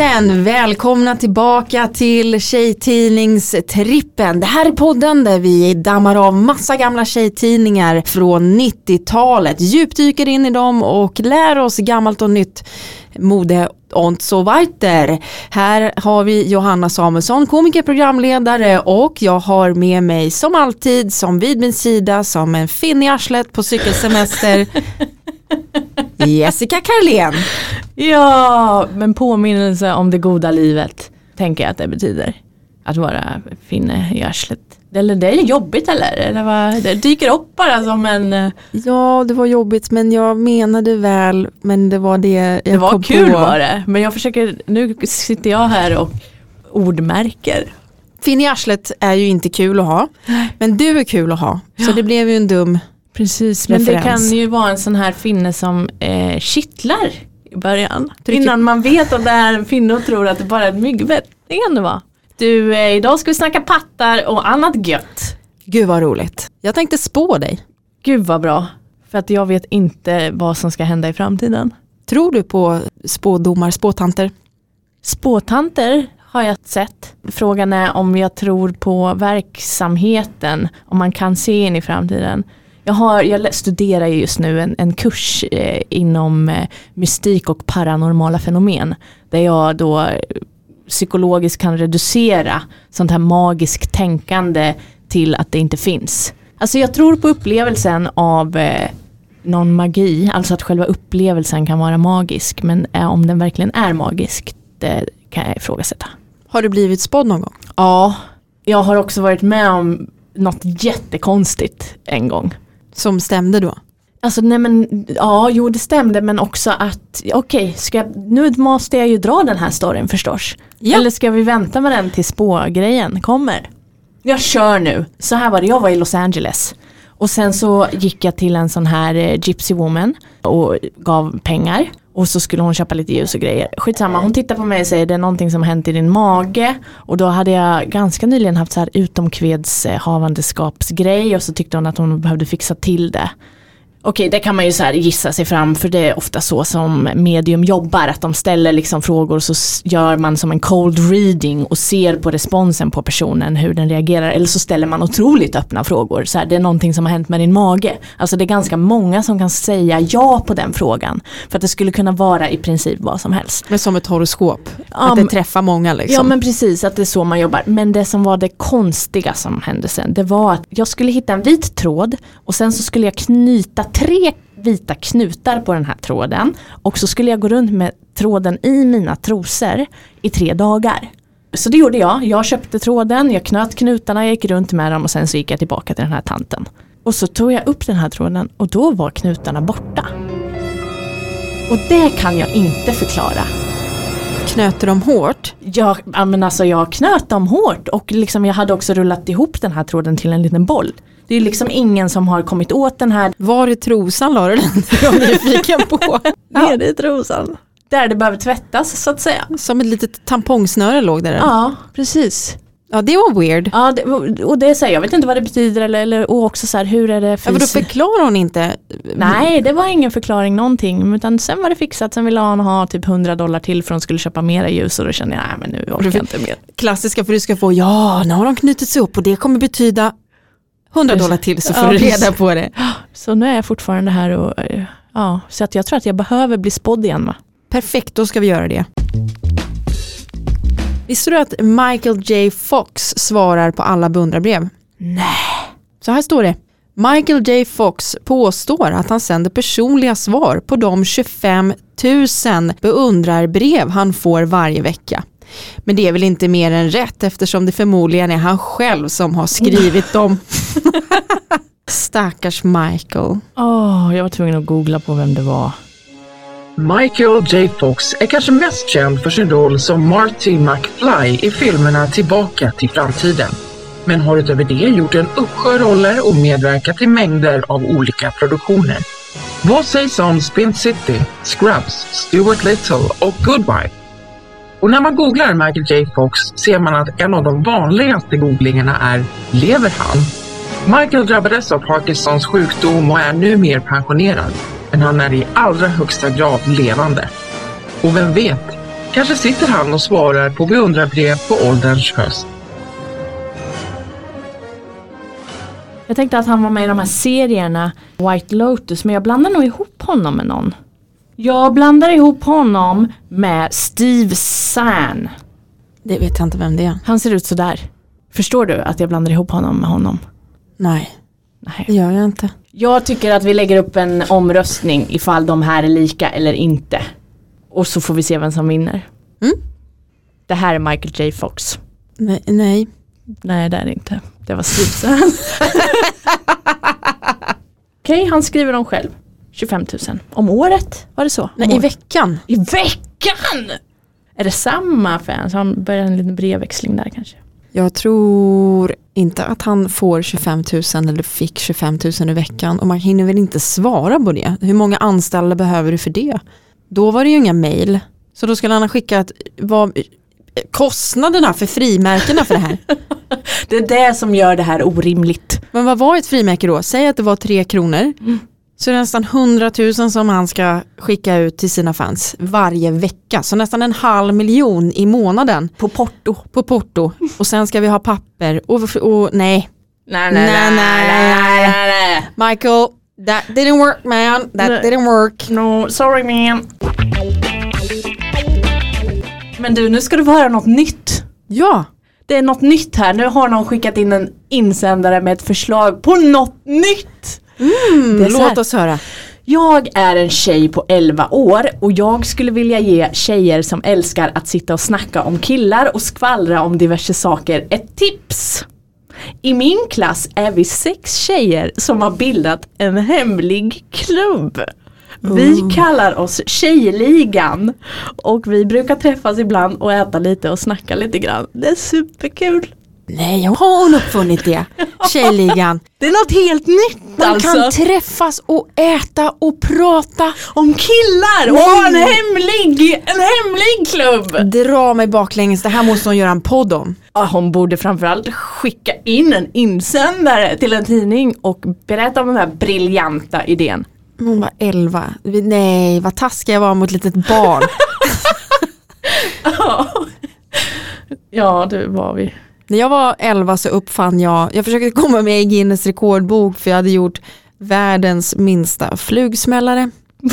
sen, välkomna tillbaka till Tjejtidningstrippen. Det här är podden där vi dammar av massa gamla tjejtidningar från 90-talet, djupdyker in i dem och lär oss gammalt och nytt mode und so weiter. Här har vi Johanna Samuelsson, komiker, programledare och jag har med mig som alltid, som vid min sida, som en finn i arslet på cykelsemester, Jessica Karlén. Ja, men påminnelse om det goda livet tänker jag att det betyder. Att vara finne i arslet. Eller det är jobbigt eller? eller vad, det dyker upp bara som en... eh, Ja, det var jobbigt men jag menade väl, men det var det jag Det var kom kul på. var det. Men jag försöker, nu sitter jag här och ordmärker. Finn i arslet är ju inte kul att ha, men du är kul att ha. Så det blev ju en dum, Precis, men det Referens. kan ju vara en sån här finne som eh, kittlar i början. Trycker- Innan man vet att det är en finne och tror att det bara är ett myggbett. Det kan det vara. Du, eh, idag ska vi snacka pattar och annat gött. gud vad roligt. Jag tänkte spå dig. Gud vad bra. För att jag vet inte vad som ska hända i framtiden. Tror du på spådomar, spåtanter? Spåtanter har jag sett. Frågan är om jag tror på verksamheten, om man kan se in i framtiden. Jag, har, jag studerar ju just nu en, en kurs eh, inom eh, mystik och paranormala fenomen. Där jag då psykologiskt kan reducera sånt här magiskt tänkande till att det inte finns. Alltså jag tror på upplevelsen av eh, någon magi, alltså att själva upplevelsen kan vara magisk. Men eh, om den verkligen är magisk, det kan jag ifrågasätta. Har du blivit spådd någon gång? Ja, jag har också varit med om något jättekonstigt en gång. Som stämde då? Alltså nej men, ja jo det stämde men också att, okej, jag, nu måste jag ju dra den här storyn förstås. Ja. Eller ska vi vänta med den till spågrejen kommer? Jag kör nu. Så här var det, jag var i Los Angeles. Och sen så gick jag till en sån här eh, gypsy woman och gav pengar. Och så skulle hon köpa lite ljus och grejer. Skitsamma, hon tittar på mig och säger det är någonting som har hänt i din mage. Och då hade jag ganska nyligen haft så här utomkvedshavandeskapsgrej och så tyckte hon att hon behövde fixa till det. Okej, det kan man ju så gissa sig fram för det är ofta så som medium jobbar. Att de ställer liksom frågor och så gör man som en cold reading och ser på responsen på personen hur den reagerar. Eller så ställer man otroligt öppna frågor. Så här, det är någonting som har hänt med din mage. Alltså det är ganska många som kan säga ja på den frågan. För att det skulle kunna vara i princip vad som helst. Men som ett horoskop? Att det träffar många liksom? Ja men precis, att det är så man jobbar. Men det som var det konstiga som hände sen, det var att jag skulle hitta en vit tråd och sen så skulle jag knyta tre vita knutar på den här tråden. Och så skulle jag gå runt med tråden i mina trosor i tre dagar. Så det gjorde jag. Jag köpte tråden, jag knöt knutarna, jag gick runt med dem och sen så gick jag tillbaka till den här tanten. Och så tog jag upp den här tråden och då var knutarna borta. Och det kan jag inte förklara. Knöter de hårt? Jag, ja, men alltså jag knöt dem hårt och liksom jag hade också rullat ihop den här tråden till en liten boll. Det är liksom ingen som har kommit åt den här Var i trosan la du den? Jag är nyfiken på. nere i trosan. Där det behöver tvättas så att säga. Som ett litet tampongsnöre låg där. Ja, precis. Ja det var weird. Ja, det, och det är så här, jag vet inte vad det betyder eller, eller och också så här, hur är det Ja, men då förklarar hon inte. Nej, det var ingen förklaring någonting. Utan sen var det fixat. Sen ville han ha typ 100 dollar till för att de skulle köpa mera ljus. Och då kände jag, nej men nu orkar jag inte mer. Klassiska för du ska få, ja nu har de knutit sig upp och det kommer betyda 100 dollar till så får Ja, du reda på det. Så nu är jag fortfarande här och eh, ja, så att jag tror att jag behöver bli spådd igen va? Perfekt, då ska vi göra det. Visste du att Michael J Fox svarar på alla beundrarbrev? Nej. Så här står det. Michael J Fox påstår att han sänder personliga svar på de 25 000 beundrarbrev han får varje vecka. Men det är väl inte mer än rätt eftersom det förmodligen är han själv som har skrivit dem. Stackars Michael. Åh, jag var tvungen att googla på vem det var. Michael J Fox är kanske mest känd för sin roll som Marty McFly i filmerna Tillbaka till framtiden. Men har utöver det gjort en uppsjö roller och medverkat i mängder av olika produktioner. Vad sägs om Spin City, Scrubs, Stuart Little och Goodbye? Och när man googlar Michael J Fox ser man att en av de vanligaste googlingarna är “Lever han?” Michael drabbades av Parkinsons sjukdom och är numera pensionerad, men han är i allra högsta grad levande. Och vem vet, Kanske sitter han och svarar på beundrarbrev på ålderns höst. Jag tänkte att han var med i de här serierna White Lotus men jag blandar nog ihop honom med någon. Jag blandar ihop honom med Steve Zahn. Det vet jag inte vem det är. Han ser ut sådär. Förstår du att jag blandar ihop honom med honom? Nej, Nej. det gör jag inte. Jag tycker att vi lägger upp en omröstning ifall de här är lika eller inte. Och så får vi se vem som vinner. Mm. Det här är Michael J Fox. Nej, nej. Nej det är det inte. Det var Steve Okej, han skriver dem själv. 25 000 om året, var det så? Om nej i veckan. I veckan! Är det samma fans? Han börjar en liten brevväxling där kanske. Jag tror inte att han får 25 000 eller fick 25 000 i veckan och man hinner väl inte svara på det. Hur många anställda behöver du för det? Då var det ju inga mejl. Så då skulle han ha skickat vad, kostnaderna för frimärkena för det här. Det är det som gör det här orimligt. Men vad var ett frimärke då? Säg att det var tre kronor. Så det är nästan 100 000 som han ska skicka ut till sina fans varje vecka. Så nästan en halv miljon i månaden På porto. på porto. Och sen ska vi ha papper och, och nej. Nej, nej, nej, nej. nej. Michael, that didn't work man. That Nej. didn't work. No, sorry man. Men du, nu ska du få höra något nytt. Ja, Det är något nytt här. Nu har någon skickat in en insändare med ett förslag på något nytt. Här. låt oss höra. Jag är en tjej på 11 år och jag skulle vilja ge tjejer som älskar att sitta och snacka om killar och skvallra om diverse saker ett tips. I min klass är vi sex tjejer som har bildat en hemlig klubb. Vi kallar oss Tjejligan och vi brukar träffas ibland och äta lite och snacka lite grann. Det är superkul. Nej, har hon uppfunnit det? Tjejligan. Det är något helt nytt Man alltså. kan träffas och äta och prata. om killar och ha en hemlig, en hemlig klubb. Dra mig baklänges, det här måste hon göra en podd om. Ja, hon borde framförallt skicka in en insändare till en tidning och berätta om den här briljanta idén. Hon var 11. Vi- Nej, vad taskig jag var mot ett litet barn. Ja, det var vi. När jag var 11 så uppfann jag, jag försökte komma med i Guinness rekordbok för jag hade gjort världens minsta flugsmällare.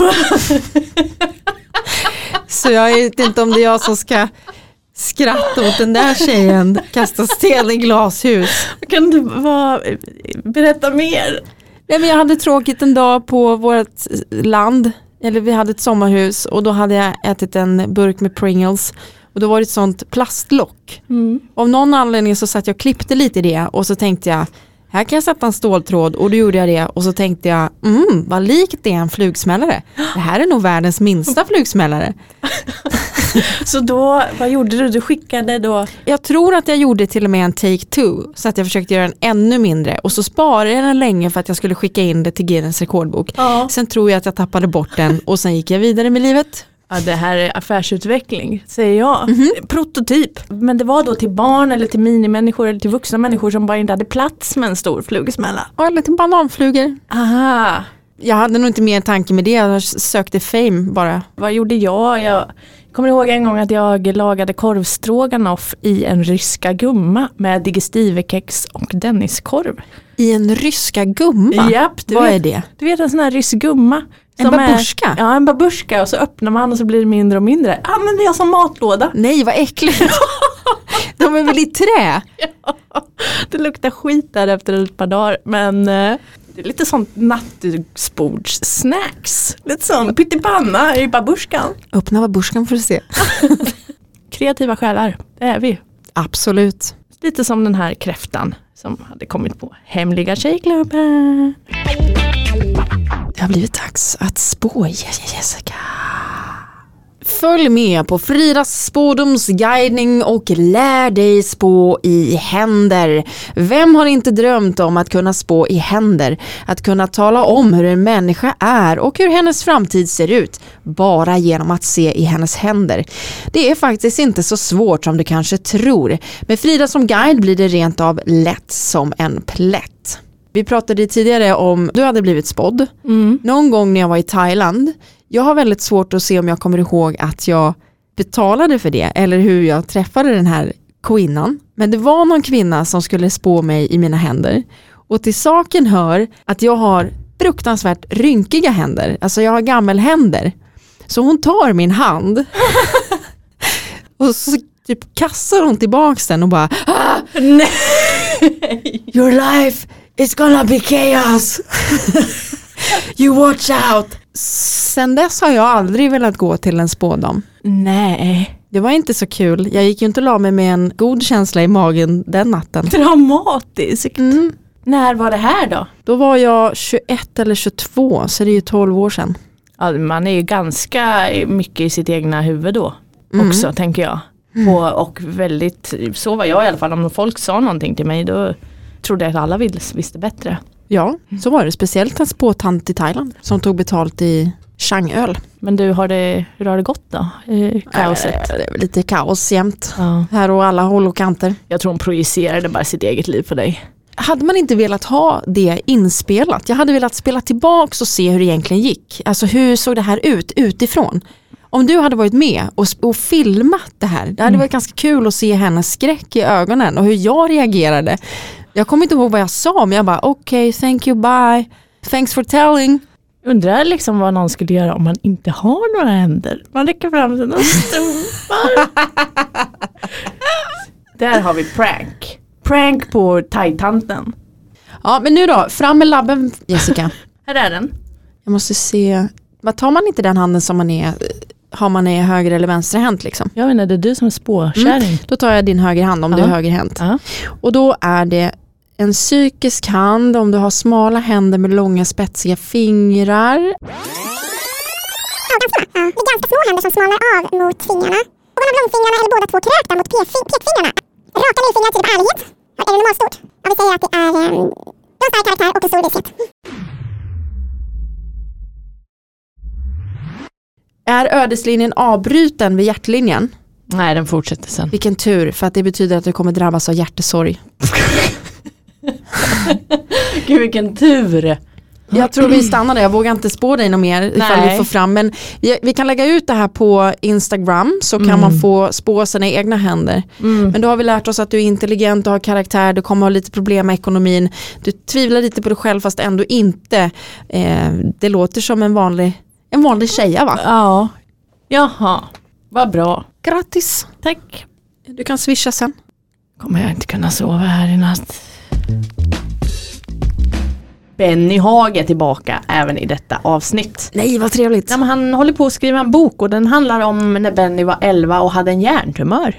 Så jag vet inte om det är jag som ska skratta åt den där tjejen, kasta sten i glashus. Kan du bara berätta mer? Nej, men jag hade tråkigt en dag på vårt land, eller vi hade ett sommarhus och då hade jag ätit en burk med Pringles och då var det ett sånt plastlock. Av någon anledning så satt jag och klippte lite i det och så tänkte jag här kan jag sätta en ståltråd och då gjorde jag det och så tänkte jag mm, vad likt det är en flugsmällare. Det här är nog världens minsta flugsmällare. Så då, vad gjorde du? Du skickade då? Jag tror att jag gjorde till och med en take two så att jag försökte göra den ännu mindre och så sparade jag den länge för att jag skulle skicka in det till Guinness rekordbok. Ja. Sen tror jag att jag tappade bort den och sen gick jag vidare med livet. Ja, det här är affärsutveckling, säger jag. Mhm. Prototyp. Men det var då till barn eller till minimänniskor eller till vuxna människor som bara inte hade plats med en stor flugsmälla. Ja, lite bananflugor. Aha. Jag hade nog inte mer tanke med det, jag sökte fame bara. Vad gjorde jag? Jag kommer ihåg en gång att jag lagade korvstroganoff i en ryska gumma med digestivekex och denniskorv. I en ryska gumma? Japp, Vad vet, är det? Du vet en sån här rysk gumma. En babushka? Ja, en babushka och så öppnar man och så blir det mindre och mindre. Använder jag som matlåda. Nej, vad äckligt. De är väl i trä? Det luktar skit där efter ett par dagar men eh, det är lite sånt nattbords-snacks. Lite sån pyttipanna i babushkan. Öppna babushkan får du se. Kreativa själar, det är vi. Absolut. Lite som den här kräftan som hade kommit på Hemliga Tjejklubben. Det har blivit dags att spå Jessica. Följ med på Fridas spådomsguidning och lär dig spå i händer. Vem har inte drömt om att kunna spå i händer? Att kunna tala om hur en människa är och hur hennes framtid ser ut bara genom att se i hennes händer. Det är faktiskt inte så svårt som du kanske tror. Med Frida som guide blir det rent av lätt som en plätt. Vi pratade tidigare om du hade blivit spådd. Någon gång när jag var i Thailand, jag har väldigt svårt att se om jag kommer ihåg att jag betalade för det eller hur jag träffade den här kvinnan. Men det var någon kvinna som skulle spå mig i mina händer. Och till saken hör att jag har fruktansvärt rynkiga händer. Alltså jag har gammelhänder. Så hon tar min hand och så typ kastar hon tillbaks den och bara ah, Nej. Your life is gonna be chaos. you watch out. Sen dess har jag aldrig velat gå till en spådam. Nej. Det var inte så kul. Jag gick ju inte och la mig med en god känsla i magen den natten. Dramatiskt. Mm. När var det här då? Då var jag 21 eller 22 så det är ju 12 år sedan. Ja, man är ju ganska mycket i sitt egna huvud då Mm. också tänker jag. På, och väldigt, så var jag i alla fall, om folk sa någonting till mig då trodde att alla vis- visste bättre. Ja, så var det. Speciellt en spåtant i Thailand som tog betalt i Changöl. Men du, har det, hur har det gått då? Kaoset? Det är lite kaos jämt. Ja. Här och alla håll och kanter. Jag tror hon projicerade bara sitt eget liv på dig. Hade man inte velat ha det inspelat? Jag hade velat spela tillbaks och se hur det egentligen gick. Alltså hur såg det här ut utifrån? Om du hade varit med och, och filmat det här, det hade varit ganska kul att se hennes skräck i ögonen och hur jag reagerade. Jag kommer inte ihåg vad jag sa men jag bara okej, thank you, bye, thanks for telling. Undrar liksom vad någon skulle göra om man inte har några händer. Man räcker fram sina stumpar. Där har vi prank. Prank på thai-tanten. Ja men nu då, fram med labben Jessica. Här är den. Jag måste se, vad tar man inte den handen som man är, har man är höger eller vänsterhänt liksom? Jag menar det är du som är spåkärring. Då tar jag din högerhand om du är högerhänt. Ja. Och då är det en psykisk hand om du har smala händer med långa spetsiga fingrar. Ja, ganska. Ja, det är ganska små händer som smalnar av mot fingrarna. Och man har långfingrarna eller båda två krökta mot pekfi- pekfingrarna. Raka lillfingrar tyder på ärlighet. Ja, är det normalstort? Jag vill säga att det är du har stark karaktär och en stor vishet. Är ödeslinjen avbruten vid hjärtlinjen? Nej den fortsätter sen. Vilken tur, för att det betyder att du kommer drabbas av hjärtesorg. Gud vilken tur. Jag tror vi stannar där, jag vågar inte spå dig något mer ifall Nej. vi får fram. Men vi, vi kan lägga ut det här på Instagram så kan man få spå sina egna händer. Men då har vi lärt oss att du är intelligent och har karaktär, du kommer ha lite problem med ekonomin. Du tvivlar lite på dig själv fast ändå inte. Eh, det låter som en vanlig, en vanlig tjeja va? Ja. Jaha, vad bra. Grattis, Tack. du kan swisha sen. Kommer jag inte kunna sova här i natt. Benny Haag är tillbaka även i detta avsnitt. Nej vad trevligt. Ja, han håller på att skriva en bok och den handlar om när Benny var 11 och hade en hjärntumör.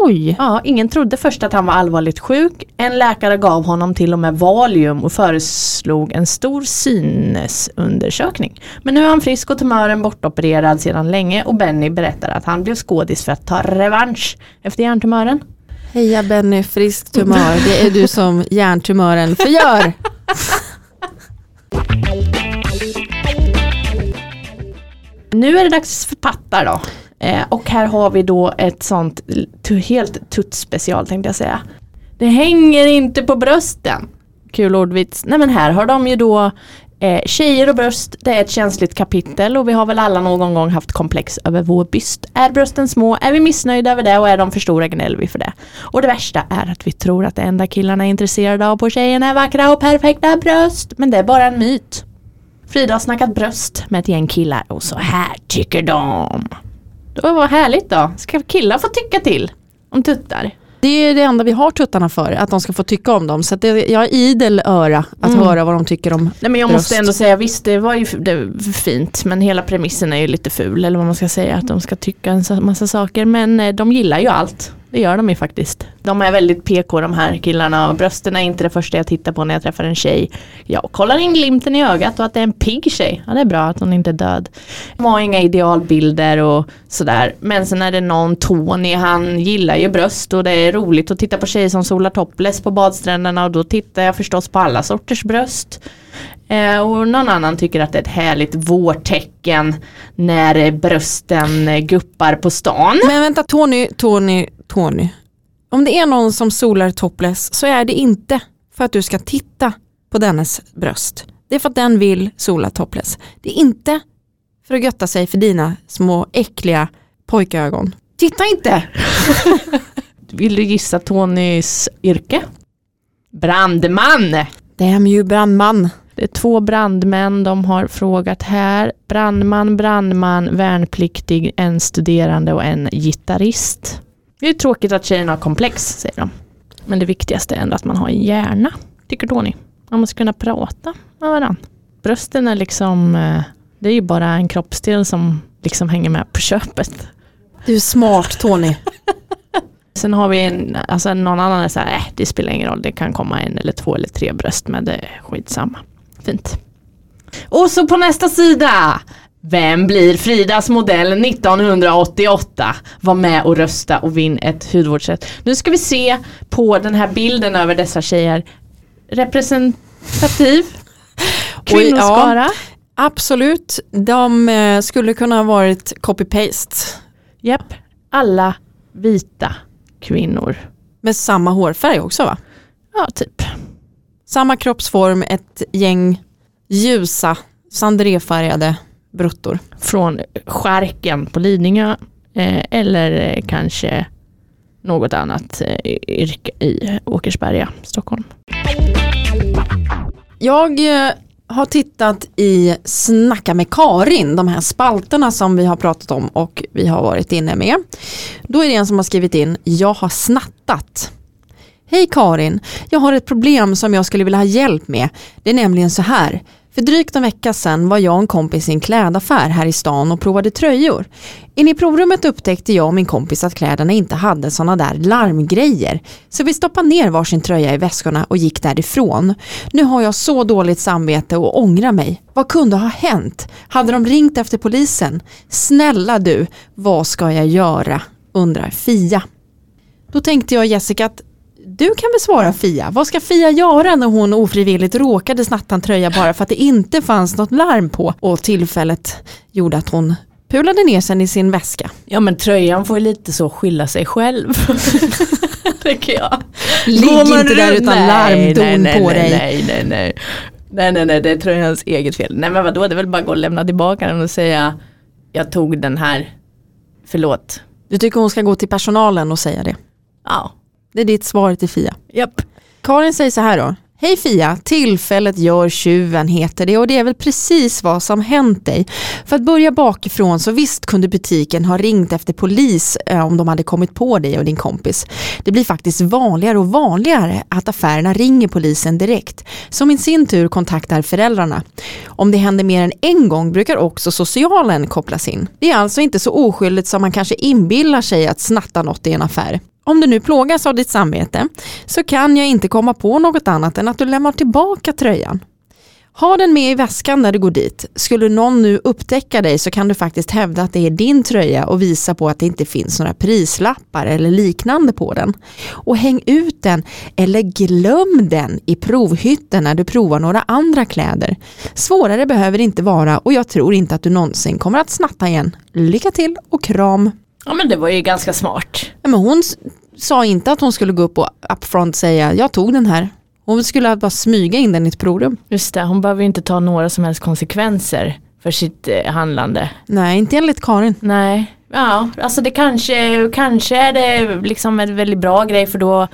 Oj. Ja, ingen trodde först att han var allvarligt sjuk. En läkare gav honom till och med Valium och föreslog en stor sinnesundersökning. Men nu är han frisk och tumören bortopererad sedan länge och Benny berättar att han blev skådis för att ta revansch efter hjärntumören. Heja Benny, frisk tumör. Det är du som hjärntumören förgör. Nu är det dags för pattar då. Eh, och här har vi då ett sånt helt tutt-special tänkte jag säga. Det hänger inte på brösten. Kul ordvits. Nej men här har de ju då eh, tjejer och bröst. Det är ett känsligt kapitel och vi har väl alla någon gång haft komplex över vår byst. Är brösten små? Är vi missnöjda över det och är de för stora gnäller vi för det. Och det värsta är att vi tror att det enda killarna är intresserade av på tjejerna är vackra och perfekta bröst. Men det är bara en myt. Frida har snackat bröst med ett gäng killar och så här tycker de. Det var härligt då. Ska killar få tycka till om tuttar? Det är det enda vi har tuttarna för, att de ska få tycka om dem. Så det, jag har idel öra att höra vad de tycker om Nej men jag bröst. måste ändå säga visst det var ju det var fint men hela premissen är ju lite ful eller vad man ska säga att de ska tycka en sa- massa saker men eh, de gillar ju allt. Det gör de ju faktiskt. De är väldigt PK de här killarna och brösten är inte det första jag tittar på när jag träffar en tjej. Jag kollar in glimten i ögat och att det är en pigg tjej. Ja det är bra att hon inte är död. De har inga idealbilder och sådär. Men sen är det någon Tony, han gillar ju bröst och det är roligt att titta på tjejer som solar topless på badstränderna och då tittar jag förstås på alla sorters bröst. Eh, och någon annan tycker att det är ett härligt vårtecken när brösten guppar på stan. Men vänta Tony, Tony, Tony. Om det är någon som solar topless så är det inte för att du ska titta på dennes bröst. Det är för att den vill sola topless. Det är inte för att götta sig för dina små äckliga pojkögon. Titta inte! Vill du gissa Tonys yrke? Brandman! Damn you brandman. Det är två brandmän de har frågat här. Brandman, brandman, värnpliktig, en studerande och en gitarrist. Det är tråkigt att tjejerna har komplex, säger de. Men det viktigaste är ändå att man har en hjärna, tycker Tony. Man måste kunna prata med varandra. Brösten är liksom, eh, det är ju bara en kroppsdel som liksom hänger med på köpet. Du är smart Tony. Sen har vi en, alltså någon annan är så här, äh, det spelar ingen roll, det kan komma en eller två eller tre bröst, men det är skitsamma. Fint. Och så på nästa sida. Vem blir Fridas modell 1988? Var med och rösta och vinn ett hudvårdsset. Nu ska vi se på den här bilden över dessa tjejer. Representativ kvinnoskara. Absolut, de eh, skulle kunna ha varit copy-paste Japp, alla vita kvinnor. med samma hårfärg också va? Ja, typ. Samma kroppsform, ett gäng ljusa sandrefärgade bruttor. Från skärken på Lidingö eh, eller eh, kanske något annat eh, yrke i Åkersberga, Stockholm. Jag har tittat i Snacka med Karin, de här spalterna som vi har pratat om och vi har varit inne med. Då är det en som har skrivit in, jag har snattat. Hej Karin, jag har ett problem som jag skulle vilja ha hjälp med. Det är nämligen så här. För drygt en vecka sedan var jag och en kompis i en klädaffär här i stan och provade tröjor. Inne i provrummet upptäckte jag och min kompis att kläderna inte hade sådana där larmgrejer. Så vi stoppade ner varsin tröja i väskorna och gick därifrån. Nu har jag så dåligt samvete och ångrar mig. Vad kunde ha hänt? Hade de ringt efter polisen? Snälla du, vad ska jag göra? undrar Fia. Då tänkte jag Jessica att du kan besvara Fia. Vad ska Fia göra när hon ofrivilligt råkade snatta en tröja bara för att det inte fanns något larm på och tillfället gjorde att hon pulade ner sen i sin väska. Ja men tröjan får ju lite så skylla sig själv. Tycker jag. Ligg inte där utan Nej, larmdon nej, på nej, dig. Nej, nej, nej. Nej, nej, nej, det är tröjans eget fel. Nej, men vadå, det är väl bara att gå och lämna tillbaka den och säga jag tog den här, förlåt. Du tycker hon ska gå till personalen och säga det. Ja, Det är ditt svar till Fia. japp. Karin säger så här då. Hej Fia, tillfället gör tjuven heter det och det är väl precis vad som hänt dig. För att börja bakifrån så visst kunde butiken ha ringt efter polis eh, om de hade kommit på dig och din kompis. Det blir faktiskt vanligare och vanligare att affärerna ringer polisen direkt som i sin tur kontaktar föräldrarna. Om det händer mer än en gång brukar också socialen kopplas in. Det är alltså inte så oskyldigt som man kanske inbillar sig att snatta något i en affär. Om du nu plågas av ditt samvete så kan jag inte komma på något annat än att du lämnar tillbaka tröjan. Ha den med i väskan när du går dit. Skulle någon nu upptäcka dig så kan du faktiskt hävda att det är din tröja och visa på att det inte finns några prislappar eller liknande på den. Och häng ut den eller glöm den i provhytten när du provar några andra kläder. Svårare behöver det inte vara och jag tror inte att du någonsin kommer att snatta igen. Lycka till och kram! Ja men det var ju ganska smart. Nej, Men hon sa inte att hon skulle gå upp och upfront säga jag tog den här. Hon skulle bara smyga in den i ett provrum. Just det, hon behöver ju inte ta några som helst konsekvenser för sitt eh, handlande. Nej, inte enligt Karin. Nej, ja, alltså det kanske, kanske är det liksom en väldigt bra grej för då,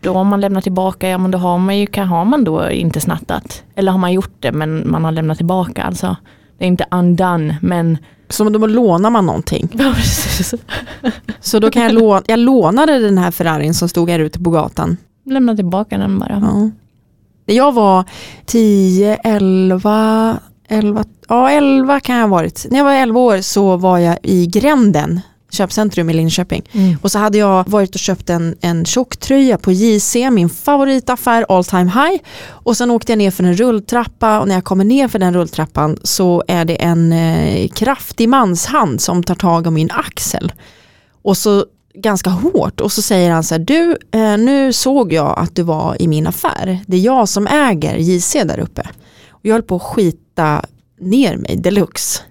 då om man lämnar tillbaka, ja men då har man ju, kan, har man då inte snattat. Eller har man gjort det men man har lämnat tillbaka, alltså det är inte undone men Så då lånar man någonting. Ja, precis. Så då kan jag låna, jag lånade den här Ferrarin som stod här ute på gatan. lämna tillbaka den bara. Ja. Jag var 10, 11, 11, ja 11 kan jag ha varit. När jag var 11 år så var jag i Gränden, köpcentrum i Linköping. Mm. Och så hade jag varit och köpt en, en tjocktröja på JC, min favoritaffär all time high. Och sen åkte jag ner för en rulltrappa och när jag kommer ner för den rulltrappan så är det en eh, kraftig manshand som tar tag om min axel. Och så ganska hårt och så säger han så här, du eh, nu såg jag att du var i min affär. Det är jag som äger JC där uppe. Och jag höll på att skita ner mig deluxe.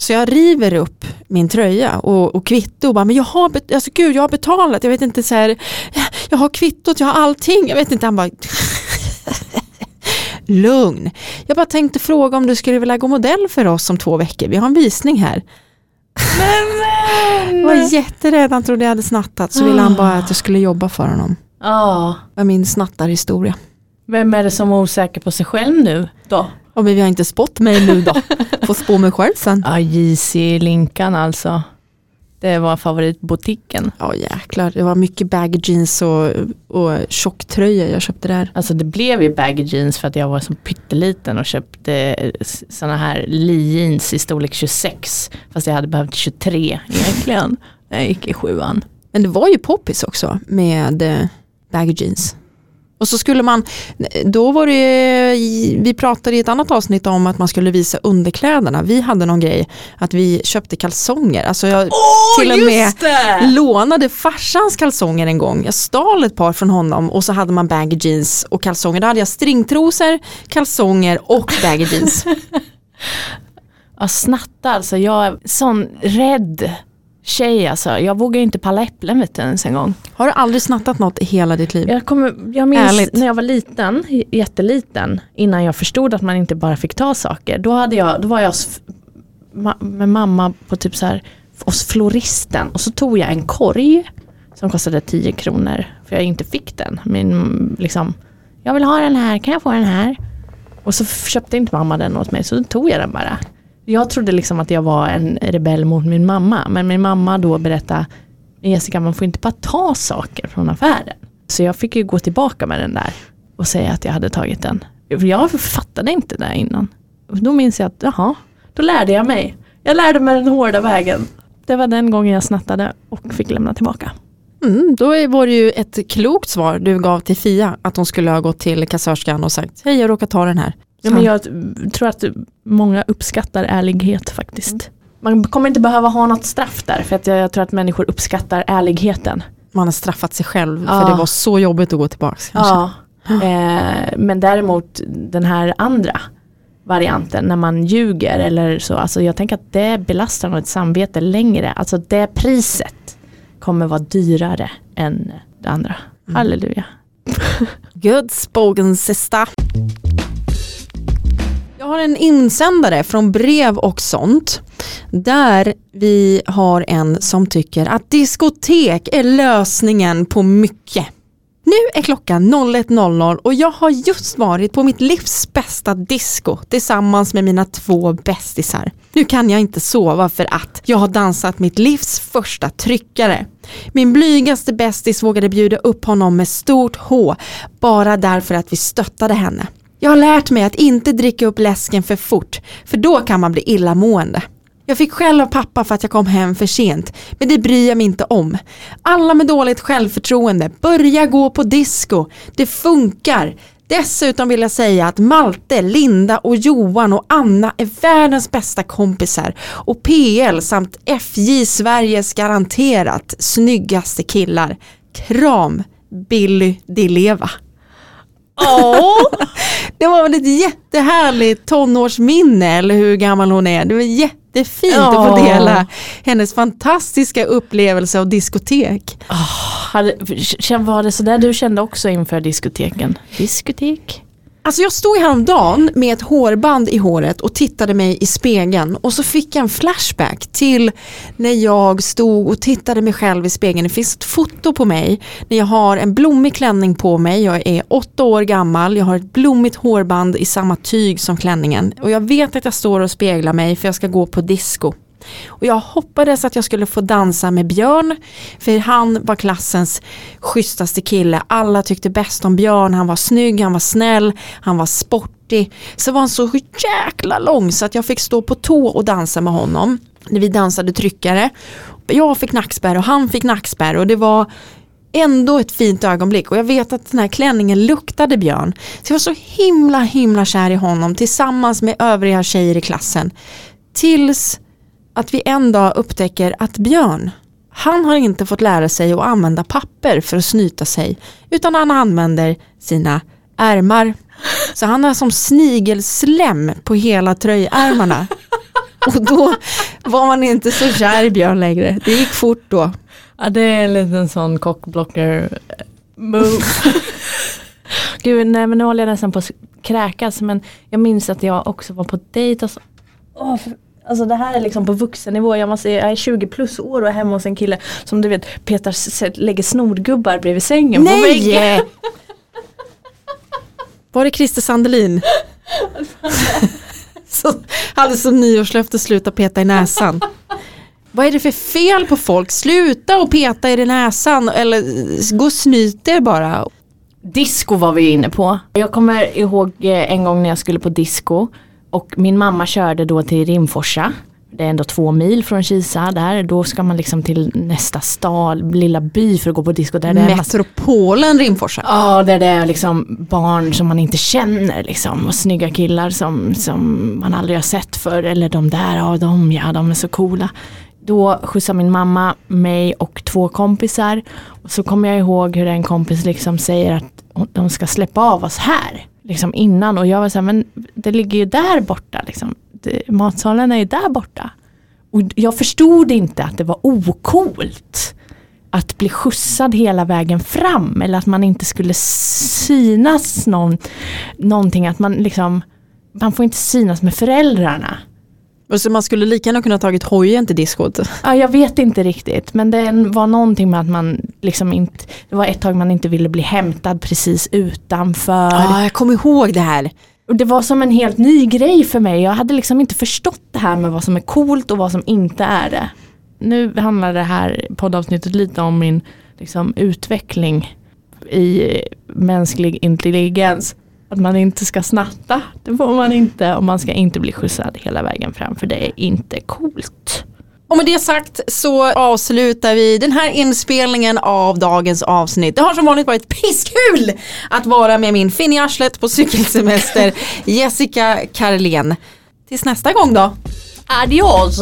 Så jag river upp min tröja och, och kvitto och bara, men jag har, bet- alltså, gud, jag har betalat, jag vet inte så här, jag har kvittot, jag har allting, jag vet inte, han bara Lugn. Jag bara tänkte fråga om du skulle vilja gå modell för oss om två veckor, vi har en visning här. Jag var jätterädd, han trodde jag hade snattat så ville han bara att jag skulle jobba för honom. Ja. Var min snattarhistoria. Vem är det som är osäker på sig själv nu då? Och vi har inte spott mig nu då. Får spå mig själv sen. Ja, JC Linkan alltså. Det var favoritboutiquen. Ja jäklar, det var mycket baggy jeans och, och tjocktröjor jag köpte där. Alltså det blev ju baggy jeans för att jag var så pytteliten och köpte sådana här Lee jeans i storlek 26. Fast jag hade behövt 23 egentligen. jag gick i sjuan. Men det var ju poppis också med eh, baggy jeans. Och så skulle man, då var det, vi pratade i ett annat avsnitt om att man skulle visa underkläderna. Vi hade någon grej att vi köpte kalsonger. Alltså jag Oh, till och med lånade farsans kalsonger en gång. Jag stal ett par från honom och så hade man baggy jeans och kalsonger. Då hade jag stringtrosor, kalsonger och baggy jeans. Ja, snatta alltså. Jag är sån rädd tjej alltså. Jag vågar inte palla äpplen vet du ens en gång. Har du aldrig snattat något i hela ditt liv? Jag, kommer, jag minns Ärligt. när jag var liten, jätteliten, innan jag förstod att man inte bara fick ta saker. Då, hade jag, då var jag med mamma på typ så här, hos floristen och så tog jag en korg som kostade 10 kronor för jag inte fick den. Min, liksom, jag vill ha den här, kan jag få den här? Och så köpte inte mamma den åt mig så då tog jag den bara. Jag trodde liksom att jag var en rebell mot min mamma men min mamma då berättade Jessica man får inte bara ta saker från affären. Så jag fick ju gå tillbaka med den där och säga att jag hade tagit den. Jag fattade inte det innan. Då minns jag att jaha, då lärde jag mig. Jag lärde mig den hårda vägen. Det var den gången jag snattade och fick lämna tillbaka. Mm, då var det ju ett klokt svar du gav till Fia att hon skulle ha gått till kassörskan och sagt hej jag råkar ta den här. Ja, men jag tror att många uppskattar ärlighet faktiskt. Man kommer inte behöva ha något straff där för att jag, jag tror att människor uppskattar ärligheten. Man har straffat sig själv Ja. för det var så jobbigt att gå tillbaka. kanske. Ja, eh, men däremot den här andra varianten när man ljuger eller så, alltså jag tänker att det belastar nog ett samvete längre. Alltså det priset kommer vara dyrare än det andra. Halleluja. Good spoken sista. Har en insändare från brev och sånt. Där vi har en som tycker att diskotek är lösningen på mycket. Nu är klockan 01.00 och jag har just varit på mitt livs bästa disco tillsammans med mina två bästisar. Nu kan jag inte sova för att jag har dansat mitt livs första tryckare. Min blygaste bästis vågade bjuda upp honom med stort H bara därför att vi stöttade henne. Jag har lärt mig att inte dricka upp läsken för fort för då kan man bli illamående. Jag fick skäll av pappa för att jag kom hem för sent, men det bryr jag mig inte om. Alla med dåligt självförtroende, börja gå på disco. Det funkar. Dessutom vill jag säga att Malte, Linda och Johan och Anna är världens bästa kompisar och PL samt FJ Sveriges garanterat snyggaste killar. Kram Billy Dileva. Det var väl ett jättehärligt tonårsminne eller hur gammal hon är. Det var jättefint att få dela hennes fantastiska upplevelse av diskotek. Hade, känn- var det sådär du kände också inför diskoteken? Diskotek? Alltså jag stod häromdagen med ett hårband i håret och tittade mig i spegeln och så fick jag en flashback till när jag stod och tittade mig själv i spegeln. Det finns ett foto på mig när jag har en blommig klänning på mig. Jag är åtta år gammal, jag har ett blommigt hårband i samma tyg som klänningen och jag vet att jag står och speglar mig för jag ska gå på disco. Och jag hoppades att jag skulle få dansa med Björn, för han var klassens schysstaste kille. Alla tyckte bäst om Björn, han var snygg, han var snäll, han var sportig. Så var han så jäkla lång så att jag fick stå på tå och dansa med honom. När vi dansade tryckare. Jag fick nackspärr och han fick nackspärr och det var ändå ett fint ögonblick och jag vet att den här klänningen luktade Björn. Så jag var så himla himla kär i honom tillsammans med övriga tjejer i klassen. Tills att vi en dag upptäcker att Björn, han har inte fått lära sig att använda papper för att snyta sig, utan han använder sina ärmar. Så han har som snigelslem på hela tröjärmarna. Och då var man inte så kär i Björn längre. Det gick fort då. Ja det är en liten sån cockblocker move. Gud, nej men nu håller jag nästan på att kräkas men jag minns att jag också var på dejt och så, åh, för, Alltså det här är liksom på vuxennivå, jag, måste, jag är 20 plus år och är hemma hos en kille som du vet petar, lägger snorgubbar bredvid sängen på väggen. Nej! Var det Christer Sandelin? så, hade som nyårslöfte sluta peta i näsan. Vad är det för fel på folk? Sluta och peta i näsan eller eh, gå och snyt er bara. Disco var vi inne på. Jag kommer ihåg eh, en gång när jag skulle på disco och min mamma körde då till Rimforsa. Det är ändå två mil från Kisa där. Då ska man liksom till nästa stad, lilla by för att gå på disco. Där det är massa Metropolen Rimforsa. Ja, där det är liksom barn som man inte känner liksom och snygga killar som, som man aldrig har sett för eller de där, ja de, ja de är så coola. Då skjutsar min mamma mig och två kompisar och så kommer jag ihåg hur en kompis liksom säger att de ska släppa av oss här. Liksom innan och jag var så här, men det ligger ju där borta liksom. Det, matsalen är ju där borta. Och jag förstod inte att det var okult att bli skjutsad hela vägen fram eller att man inte skulle synas någon, någonting att man liksom man får inte synas med föräldrarna. Och så man skulle lika gärna kunna tagit hojen till diskot. Ja, jag vet inte riktigt men det var någonting med att man liksom inte, det var ett tag man inte ville bli hämtad precis utanför. Ja, jag kommer ihåg det här. Och det var som en helt ny grej för mig. Jag hade liksom inte förstått det här med vad som är coolt och vad som inte är det. Nu handlar det här poddavsnittet lite om min liksom, utveckling i mänsklig intelligens. Att man inte ska snatta, det får man inte. Och man ska inte bli skjutsad hela vägen fram för det är inte coolt. Och med det sagt så avslutar vi den här inspelningen av dagens avsnitt. Det har som vanligt varit pisskul att vara med min fin i arslet på cykelsemester Jessica Karlén. Tills nästa gång då. Adios!